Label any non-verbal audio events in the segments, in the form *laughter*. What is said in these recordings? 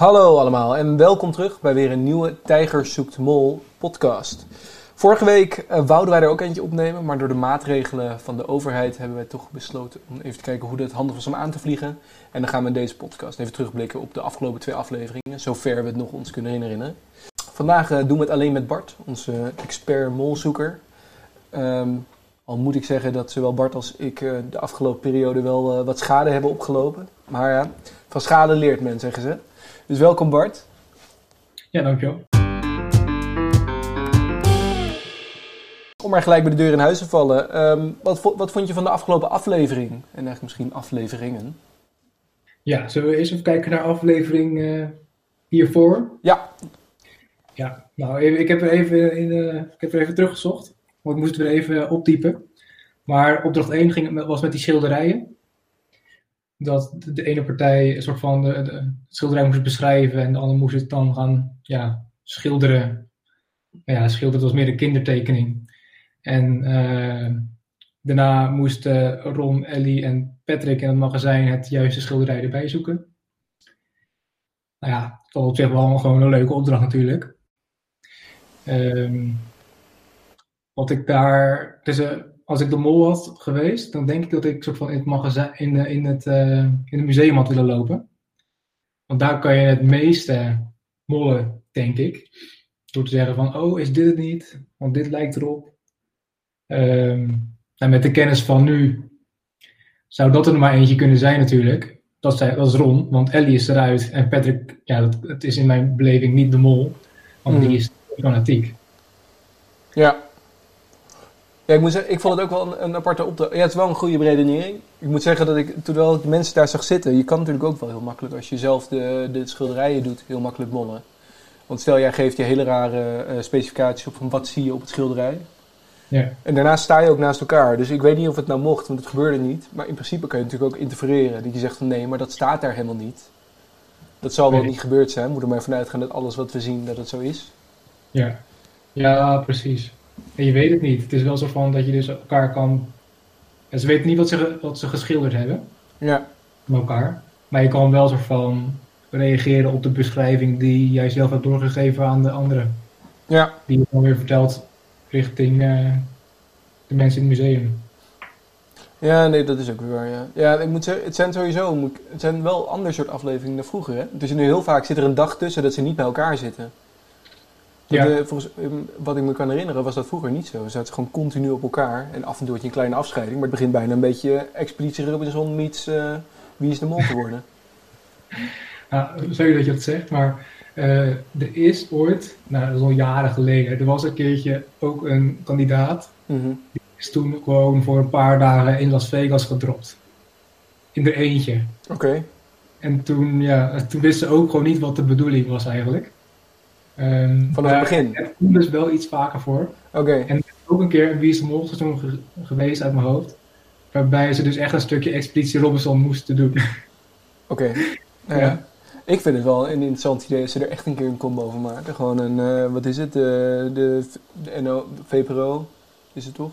Hallo allemaal en welkom terug bij weer een nieuwe Tijger zoekt mol podcast. Vorige week eh, wouden wij er ook eentje opnemen, maar door de maatregelen van de overheid hebben wij toch besloten om even te kijken hoe het handig was om aan te vliegen. En dan gaan we in deze podcast even terugblikken op de afgelopen twee afleveringen, zover we het nog ons kunnen herinneren. Vandaag eh, doen we het alleen met Bart, onze expert molzoeker. Ehm, al moet ik zeggen dat zowel Bart als ik eh, de afgelopen periode wel wat schade hebben opgelopen. Maar ja, van schade leert men, zeggen ze. Dus welkom Bart. Ja, dankjewel. Om maar gelijk bij de deur in huis te vallen. ehm, wat, vo- wat vond je van de afgelopen aflevering? En eigenlijk misschien afleveringen. Ja, zullen we eerst even kijken naar aflevering eh, hiervoor? Ja, Ja, nou, ik heb er even, in, eh, ik heb er even teruggezocht, want ik moest het weer even optypen. Maar opdracht 1 ging, was met die schilderijen. Dat de, ene partij een soort van de, schilderij moest beschrijven en de andere moest het dan gaan ja, schilderen. Ja, schilderen was meer een kindertekening. En eh, daarna moesten Ron, Ellie en Patrick in het magazijn het juiste schilderij erbij zoeken. Nou ja, dat op zich wel gewoon een leuke opdracht natuurlijk. Ehm, wat ik daar, dus, eh, als ik de mol had geweest, dan denk ik dat ik soort van in het magazijn, in, de- in, het, eh, in het museum had willen lopen. Want daar kan je het meeste mollen, denk ik. Door te zeggen van, oh, is dit het niet? Want dit lijkt erop. Ehm, en met de kennis van nu zou dat er maar eentje kunnen zijn natuurlijk. Dat, zei, dat is Ron, want Ellie is eruit. En Patrick, ja, dat, het is in mijn beleving niet de mol. Want die is fanatiek. ja. Ja, ik moet zeggen, ik vond het ook wel een, een aparte opdracht. Ja, het is wel een goede redenering. Ik moet zeggen dat ik, wel de mensen daar zag zitten, je kan natuurlijk ook wel heel makkelijk, als je zelf de, de schilderijen doet, heel makkelijk mollen. Want stel, jij geeft je hele rare eh, specificaties op van wat zie je op het schilderij. Ja, En daarna sta je ook naast elkaar. Dus ik weet niet of het nou mocht, want het gebeurde niet. Maar in principe kan je natuurlijk ook interfereren. Dat je zegt van nee, maar dat staat daar helemaal niet. Dat zal wel niet gebeurd zijn. We moeten er maar vanuit gaan dat alles wat we zien, dat het zo is. ja. ja, precies. En je weet het niet. Het is wel zo van dat je dus elkaar kan... En ze weten niet wat ze, wat ze geschilderd hebben Ja, met elkaar. Maar je kan wel zo van reageren op de beschrijving die jij zelf hebt doorgegeven aan de anderen. ja. Die je dan weer vertelt richting eh, de mensen in het museum. Ja, nee, dat is ook weer waar, ja. Ja, ik moet zeggen, het zijn sowieso, moet ik- het zijn wel ander soort afleveringen dan vroeger, hè. Dus nu heel vaak zit er een dag tussen dat ze niet bij elkaar zitten. Ja. eh, volgens, eh, wat ik me kan herinneren was dat vroeger niet zo. Ze zaten gewoon continu op elkaar. En af en toe had je een kleine afscheiding. Maar het begint bijna een beetje Expeditie Robinson meets eh, Wie is de Mol geworden. Ja, *laughs* sorry dat je dat zegt, maar eh, er is ooit, nou dat is al jaren geleden, er was een keertje ook een kandidaat, Mhm. die is toen gewoon voor een paar dagen in Las Vegas gedropt. In er eentje. Oké. En toen, ja, toen wisten ze ook gewoon niet wat de bedoeling was eigenlijk. Ehm, Vanaf het begin? Het komt dus wel iets vaker voor. Oké. En ook een keer een Wie is de Mol seizoen ge- geweest uit mijn hoofd. Waarbij ze dus echt een stukje Expeditie Robinson moesten doen. Oké. *laughs* Ja. ja. Ik vind het wel een interessant idee als ze er echt een keer een combo van maken. Gewoon een, eh, wat is het? De, de, de NO, VPRO is het toch?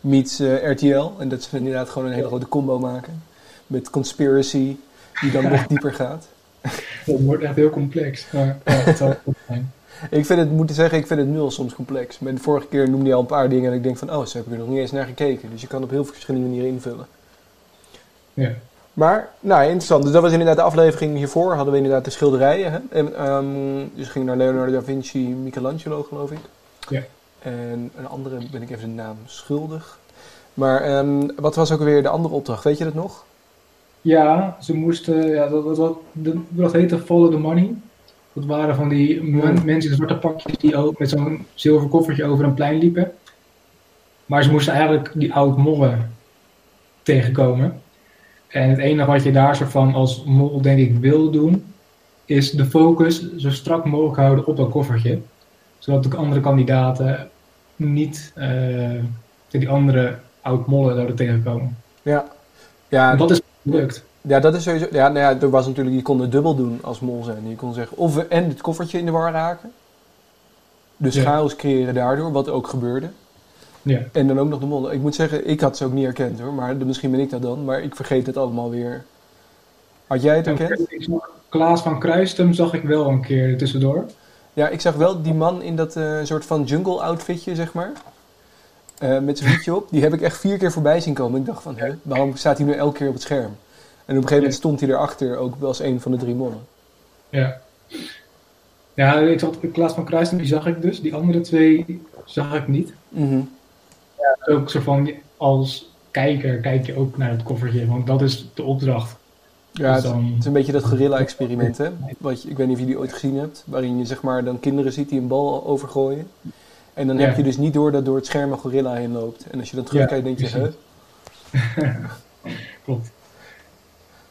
Meets eh, RTL. En dat ze inderdaad gewoon een hele grote combo maken. Met Conspiracy, die dan nog *laughs* dieper gaat. Dat wordt echt heel complex. Maar ja, het zal *laughs* goed zijn. Ik vind het, moet ik zeggen, ik vind het nu al soms complex. Maar de vorige keer noemde je al een paar dingen en ik denk van, oh, zo heb ik er nog niet eens naar gekeken. Dus je kan op heel veel verschillende manieren invullen. Ja. Maar, nou, interessant. Dus dat was inderdaad de aflevering hiervoor. Hadden we inderdaad de schilderijen. Hè? En, ehm, dus ging naar Leonardo da Vinci, Michelangelo, geloof ik. Ja. En een andere, ben ik even de naam schuldig. Maar ehm, wat was ook weer de andere opdracht? Weet je dat nog? Ja, ze moesten, ja, dat, dat, dat, de- dat heette Follow the Money. Dat waren van die men- mensen in zwarte pakjes die ook met zo'n zilver koffertje over een plein liepen. Maar ze moesten eigenlijk die oud mollen tegenkomen. En het enige wat je daar soort van als mol denk ik wil doen, is de focus zo strak mogelijk houden op dat koffertje. Zodat de andere kandidaten niet eh, die andere oud mollen zouden tegenkomen. Ja. Ja, En dat is gelukt. Ja, dat is sowieso. Ja, nou ja, er was natuurlijk, je kon het dubbel doen als mol zijn. Je kon zeggen, of we en het koffertje in de war raken. Dus Ja. chaos creëren daardoor, wat ook gebeurde. Ja. En dan ook nog de mol. Ik moet zeggen, ik had ze ook niet herkend hoor. Maar misschien ben ik dat dan. Maar ik vergeet het allemaal weer. Had jij het herkend? Klaas van Kruistum zag ik wel een keer tussendoor. Ja, ik zag wel die man in dat eh, soort van jungle outfitje, zeg maar. Eh, met zijn hoedje op. Die heb ik echt vier keer voorbij zien komen. Ik dacht van, hè, waarom staat hij nu elke keer op het scherm? En op een gegeven moment stond hij erachter ook wel als een van de drie mannen. Ja. Ja, ik zag Klaas van Kruistum, die zag ik dus. Die andere twee zag ik niet. Mhm. Ook zo van, als kijker kijk je ook naar het koffertje, want dat is de opdracht. Ja, Dus het, dan- het is een beetje dat gorilla-experiment, hè? Wat je, ik weet niet of je die ooit gezien hebt. Waarin je zeg maar dan kinderen ziet die een bal overgooien. En dan Ja. heb je dus niet door dat door het scherm een gorilla heen loopt. En als je dan terugkijkt, denk je, hè? *laughs* Klopt.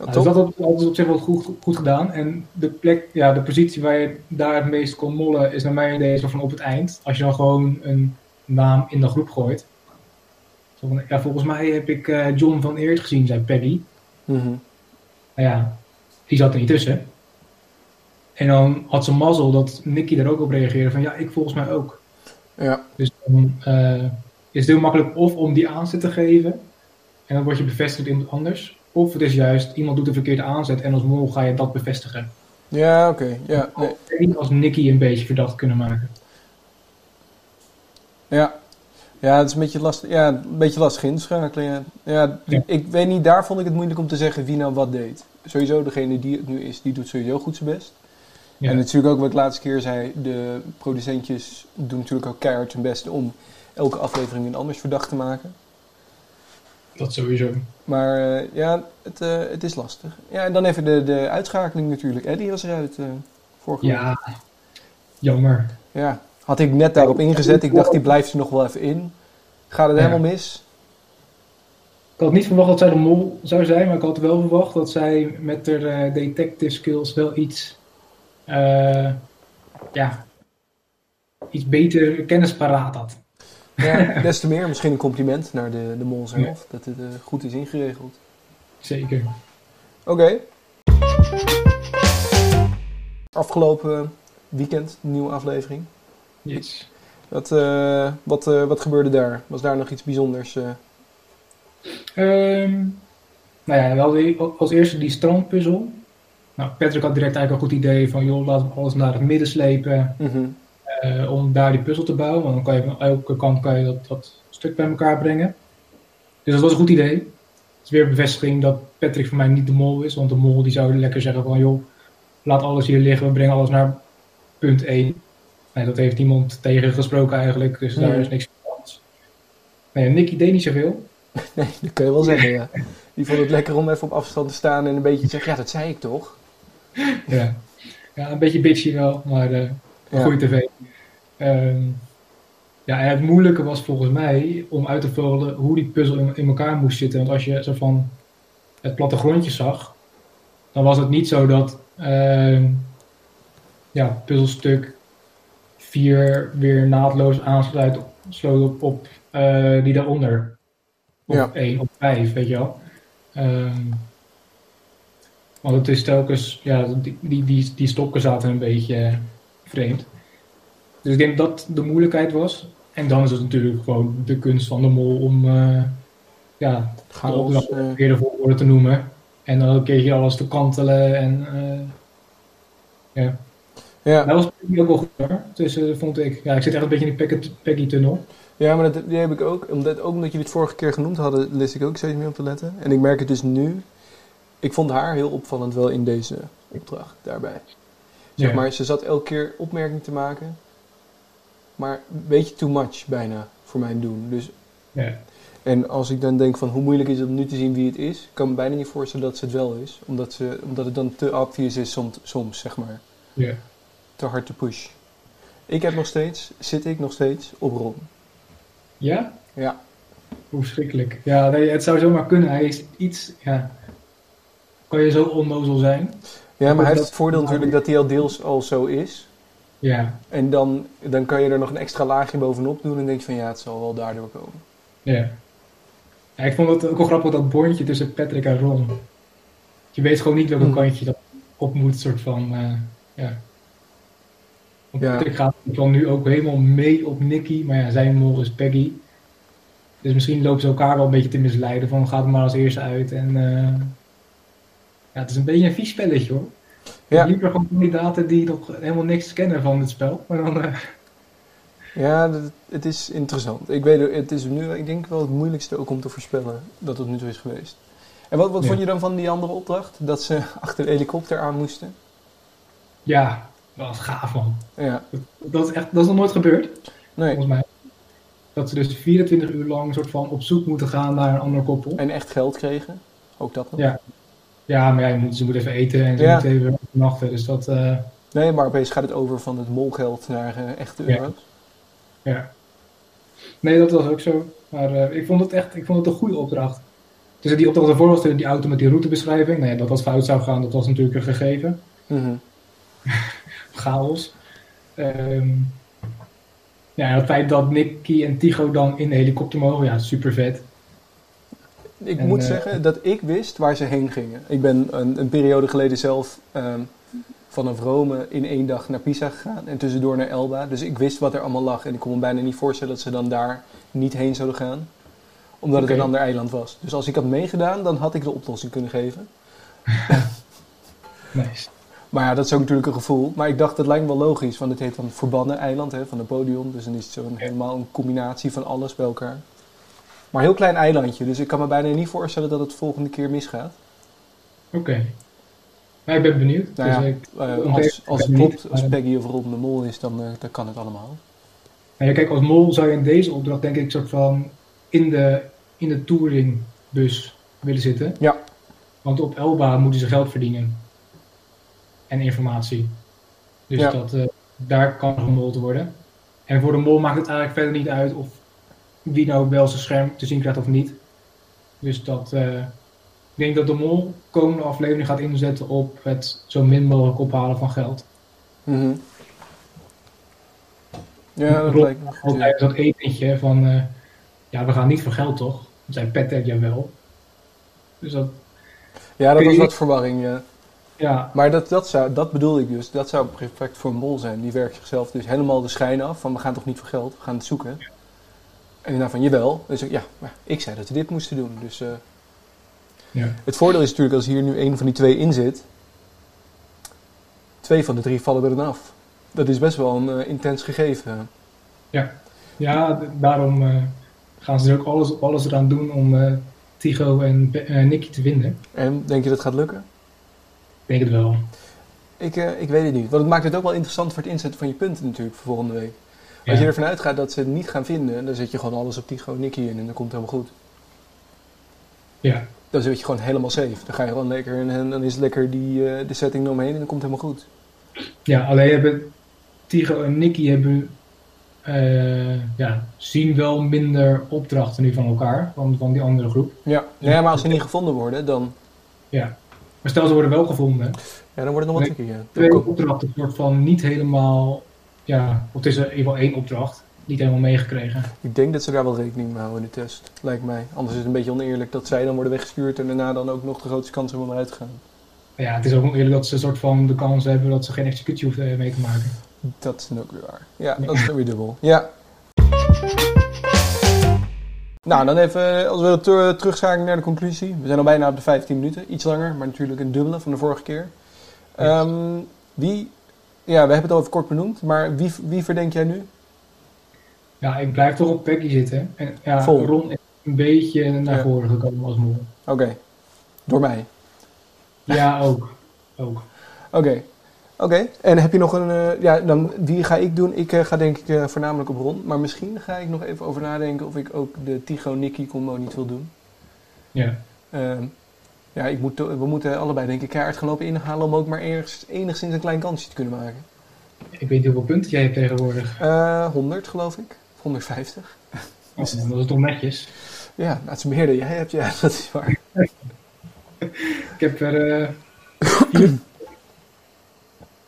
Top. dus dat dat is op zich wel goed, goed gedaan. En de plek, ja, de positie waar je daar het meest kon mollen is naar mijn idee zo van op het eind. Als je dan gewoon een naam in de groep gooit. Zo van, ja, volgens mij heb ik eh, John van Eert gezien, zei Peggy. Mhm. Nou ja, die zat er niet tussen. En dan had ze mazzel dat Nicky daar ook op reageerde van ja, ik volgens mij ook. Ja, Dus dan eh, is het heel makkelijk of om die aanzet te geven en dan word je bevestigd in iemand anders. Of het is juist, iemand doet de verkeerde aanzet en als mol ga je dat bevestigen. ja oké. Ja, nee. Niet als Nicky een beetje verdacht kunnen maken. ja. ja, het is een beetje lastig, ja, een beetje lastig inschakelen. Ja. Ja, Ja. Ik weet niet, daar vond ik het moeilijk om te zeggen wie nou wat deed. Sowieso, degene die het nu is, die doet sowieso goed zijn best. Ja, En natuurlijk ook wat ik laatste keer zei, de producentjes doen natuurlijk ook keihard hun best om elke aflevering een anders verdacht te maken. Dat sowieso. Maar eh, ja, het, eh, het is lastig. Ja, en dan even de, de uitschakeling natuurlijk. Eddie was eruit eh vorige week. Ja, jammer. Ja, had ik net daarop ingezet. Ik dacht, die blijft er nog wel even in. Gaat het Ja. helemaal mis? Ik had niet verwacht dat zij de mol zou zijn, maar ik had wel verwacht dat zij met haar eh, detective skills wel iets, eh, ja, iets beter kennis paraat had. Ja, *laughs* des te meer. Misschien een compliment naar de, de mol zelf. Dat het eh, goed is ingeregeld. Zeker. Oké. Afgelopen weekend, nieuwe aflevering. Yes. Wat, eh, wat, eh, wat gebeurde daar? Was daar nog iets bijzonders? eh? Ehm, nou ja, we hadden als eerste die strandpuzzel. Nou, Patrick had direct eigenlijk een goed idee van, joh, laten we alles naar het midden slepen Mhm. Eh, om daar die puzzel te bouwen. Want dan kan je van elke kant kan je dat, dat stuk bij elkaar brengen. Dus dat was een goed idee. Het is weer bevestiging dat Patrick voor mij niet de mol is. Want de mol die zou lekker zeggen van, joh, laat alles hier liggen, we brengen alles naar punt 1. Nee, dat heeft niemand tegen gesproken eigenlijk, dus daar is niks van. Nee, Nicky deed niet zoveel. *laughs* Nee, dat kun je wel zeggen, ja. Die vond het lekker om even op afstand te staan en een beetje te zeggen, ja, dat zei ik toch? Ja, ja een beetje bitchy wel, maar eh Ja. goede tv. Ehm, ja, en het moeilijke was volgens mij om uit te vullen hoe die puzzel in, in elkaar moest zitten. Want als je zo van het plattegrondje zag, dan was het niet zo dat ehm, ja, puzzelstuk 4 weer naadloos aansluit op, op eh, die daaronder. Of Ja. 1 op 5, weet je wel. Ehm, want het is telkens, ja, die, die, die, die stokken zaten een beetje vreemd. Dus ik denk dat de moeilijkheid was. En dan is het natuurlijk gewoon de kunst van de mol om eh, ja, de Chaos. opdracht eh, weer de volgorde te noemen. En dan een keertje alles te kantelen. En eh, ja, ja. dat was ook wel goed hoor. Dus vond ik, ja, ik zit echt een beetje in die Peggy- Peggy-tunnel. ja, maar dat, die heb ik ook. Omdat, ook omdat jullie het vorige keer genoemd hadden, lees ik ook steeds meer op te letten. En ik merk het dus nu. Ik vond haar heel opvallend wel in deze opdracht daarbij. Zeg maar, ze zat elke keer opmerking te maken. Maar een beetje too much bijna voor mijn doen. Dus Ja, En als ik dan denk van hoe moeilijk is het om nu te zien wie het is, kan ik me bijna niet voorstellen dat ze het wel is. Omdat, ze, omdat het dan te obvious is soms, soms, zeg maar. ja. Te hard te push. Ik heb nog steeds, zit ik nog steeds op Ron. ja? Ja. Hoe verschrikkelijk. Ja, nee, het zou zomaar kunnen. Hij is iets, ja. Kan je zo onnozel zijn? Ja, maar hij heeft het voordeel natuurlijk dat hij al deels al zo is. Ja, En dan, dan kan je er nog een extra laagje bovenop doen en denk je van ja, het zal wel daardoor komen. ja. ja ik vond het ook wel grappig dat bondje tussen Patrick en Ron. Je weet gewoon niet welke Hmm. kantje dat op moet, soort van, eh, ja. Want Ja. Patrick gaat dan nu ook helemaal mee op Nicky, maar ja, zijn mol is Peggy. Dus misschien lopen ze elkaar wel een beetje te misleiden van gaat er maar als eerste uit en... eh, ja, het is een beetje een vies spelletje hoor. Ja. Liever gewoon kandidaten die nog helemaal niks kennen van het spel. Maar dan, uh... Ja, dat, het is interessant. Ik weet het is nu, ik denk wel het moeilijkste ook om te voorspellen dat het nu zo is geweest. En wat, wat vond je dan van die andere opdracht? Dat ze *laughs* achter de helikopter aan moesten? Ja, dat was gaaf man. Ja. Dat, dat, is echt, dat is nog nooit gebeurd. Nee. Volgens mij. Dat ze dus 24 uur lang soort van op zoek moeten gaan naar een ander koppel. En echt geld kregen? Ook dat nog? Ja. Ja, maar ja, je moet, ze moeten even eten en ze ja. moeten even nachten. Dus dat... Uh... Nee, maar opeens gaat het over van het molgeld naar uh, echte euro's. Ja. ja. Nee, dat was ook zo. Maar uh, ik vond het echt ik vond het een goede opdracht. Dus die opdracht ervoor was die auto met die routebeschrijving. Nou ja, dat dat fout zou gaan, dat was natuurlijk een gegeven. Mm -hmm. *laughs* Chaos. Um, ja, het feit dat Nicky en Tigo dan in de helikopter mogen, ja, super vet. Ik en, moet uh, zeggen dat ik wist waar ze heen gingen. Ik ben een, een periode geleden zelf um, vanaf Rome in één dag naar Pisa gegaan en tussendoor naar Elba. Dus ik wist wat er allemaal lag en ik kon me bijna niet voorstellen dat ze dan daar niet heen zouden gaan. Omdat okay. het een ander eiland was. Dus als ik had meegedaan, dan had ik de oplossing kunnen geven. *laughs* nice. Maar ja, dat is ook natuurlijk een gevoel. Maar ik dacht, dat lijkt me wel logisch, want het heet dan Verbannen Eiland hè, van Napoleon. Dus dan is het zo helemaal een combinatie van alles bij elkaar. Maar een heel klein eilandje, dus ik kan me bijna niet voorstellen dat het volgende keer misgaat. Oké. Okay. Maar ik ben benieuwd. Nou ja, dus ik, uh, als, als het klopt, als Peggy of Ron de Mol is, dan, uh, dan kan het allemaal. Nou ja, kijk, als mol zou je in deze opdracht denk ik soort van in de, in de touringbus willen zitten. Ja. Want op Elba moeten ze geld verdienen en informatie. Dus Ja. dat, eh, daar kan gemold worden. En voor de mol maakt het eigenlijk verder niet uit of wie nou wel zijn scherm te zien krijgt of niet. Dus dat, eh, ik denk dat de mol komende aflevering gaat inzetten op het zo min mogelijk ophalen van geld. Mhm. Ja, dat lijkt me tijdens dat etentje van, eh, ja, we gaan niet voor geld toch? Dan zei Petter, jawel. Dus dat, Ja, dat was wat verwarring, ja. ja, Maar dat, dat, zou, dat bedoel ik dus. Dat zou perfect voor een mol zijn. Die werkt zichzelf dus helemaal de schijn af van we gaan toch niet voor geld, we gaan het zoeken. En daarna van jawel. Dus ja, maar ik zei dat we dit moesten doen. Dus eh, ja. het voordeel is natuurlijk als hier nu één van die twee in zit, twee van de drie vallen er dan af. Dat is best wel een eh, intens gegeven. Ja, d- daarom eh, gaan ze er ook alles, alles eraan doen om Tigo en Nicky te vinden. En denk je dat gaat lukken? Ik denk het wel. Ik, ik weet het niet. Want het maakt het ook wel interessant voor het inzetten van je punten natuurlijk voor volgende week. Als je ervan uitgaat dat ze het niet gaan vinden, dan zet je gewoon alles op Tigo en Nicky in en dan komt het helemaal goed. Ja, Dan zit je gewoon helemaal safe. Dan ga je gewoon lekker en, en dan is lekker die, eh, de setting eromheen en dan komt het helemaal goed. ja alleen hebben Tigo en Nicky hebben, eh, ja, zien wel minder opdrachten nu van elkaar, van, van die andere groep. Ja. ja, maar als ze niet gevonden worden, dan, Ja. Maar stel ze worden wel gevonden, ja, dan wordt het nog wat tricky. Ja. twee opdrachten soort van niet helemaal, ja, of het is in ieder geval één opdracht, niet helemaal meegekregen. Ik denk dat ze daar wel rekening mee houden in de test. Lijkt mij. Anders is het een beetje oneerlijk dat zij dan worden weggestuurd en daarna dan ook nog de grootste kans hebben om eruit te gaan. Ja, het is ook nog eerlijk dat ze een soort van de kans hebben dat ze geen executie hoeven eh, mee te maken. Dat is dan ook weer waar. Ja, dat is dan weer dubbel. Ja. Nou, dan even, als we ter- terugschakelen naar de conclusie. We zijn al bijna op de 15 minuten. Iets langer, maar natuurlijk een dubbele van de vorige keer. Ehm, wie, we hebben het al even kort benoemd, maar wie, wie verdenk jij nu? Ja, ik blijf toch op Peggy zitten. En ja, Vol. Ron is een beetje naar Ja. voren gekomen als mol. Oké, door mij. Ja, ook. ook. Oké. Oké, en heb je nog een... eh, ja, dan, wie ga ik doen? Ik eh, ga denk ik eh, voornamelijk op Ron. Maar misschien ga ik nog even over nadenken of ik ook de Tigo-Nicky combo niet wil doen. Ja. Ja, ik moet, we moeten allebei denk ik keihard gaan lopen inhalen om ook maar enigszins, enigszins een klein kansje te kunnen maken. Ik weet niet hoeveel punten jij hebt tegenwoordig. Eh 100 geloof ik. Of 150. Oh, dat is toch netjes. Ja, het is meer dan jij hebt. Ja, *laughs* dat is waar. Ik heb er eh, vier.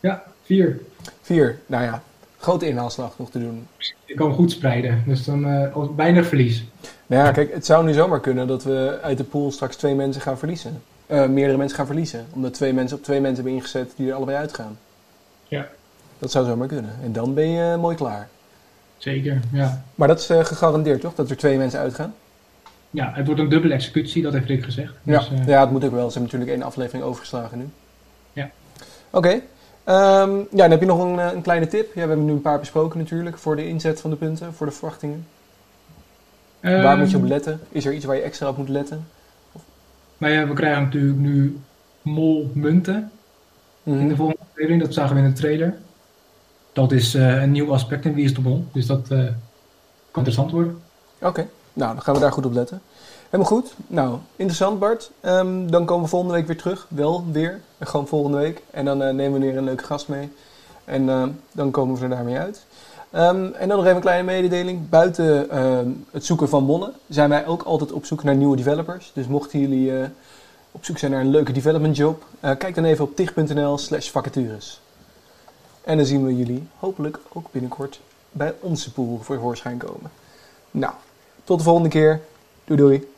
ja, vier. Vier. Nou ja, grote inhaalslag nog te doen. Ik kan goed spreiden. Dus dan als- weinig verlies. Nou ja, kijk, het zou nu zomaar kunnen dat we uit de pool straks twee mensen gaan verliezen. Eh, meerdere mensen gaan verliezen. Omdat twee mensen op twee mensen hebben ingezet die er allebei uitgaan. Ja. Dat zou zomaar kunnen. En dan ben je eh, mooi klaar. Zeker, ja. Maar dat is eh, gegarandeerd toch? Dat er twee mensen uitgaan? Ja, het wordt een dubbele executie, dat heeft Rick gezegd. Ja, Dus, eh, ja, het moet ook wel. Ze hebben natuurlijk één aflevering overgeslagen nu. Ja. Oké. Ehm, ja, dan heb je nog een, een kleine tip. Ja, we hebben nu een paar besproken natuurlijk voor de inzet van de punten, voor de verwachtingen. Waar moet je op Ehm, letten? Is er iets waar je extra op moet letten? Nou ja, we krijgen natuurlijk nu mol munten in Mhm. de volgende aflevering. Dat zagen we in de trailer. Dat is eh, een nieuw aspect in Wie is de Mol. Dus dat eh, kan interessant worden. Oké, nou dan gaan we daar goed op letten. Helemaal goed. Nou, interessant Bart. Ehm, dan komen we volgende week weer terug. Wel weer. Gewoon volgende week. En dan eh, nemen we weer een leuke gast mee. En dan komen we er daarmee uit. Ehm, en dan nog even een kleine mededeling. Buiten ehm, het zoeken van monnen zijn wij ook altijd op zoek naar nieuwe developers. Dus mochten jullie eh, op zoek zijn naar een leuke development job, eh, kijk dan even op tig.nl slash vacatures. En dan zien we jullie hopelijk ook binnenkort bij onze pool voor voorschijn komen. Nou, tot de volgende keer. Doei doei.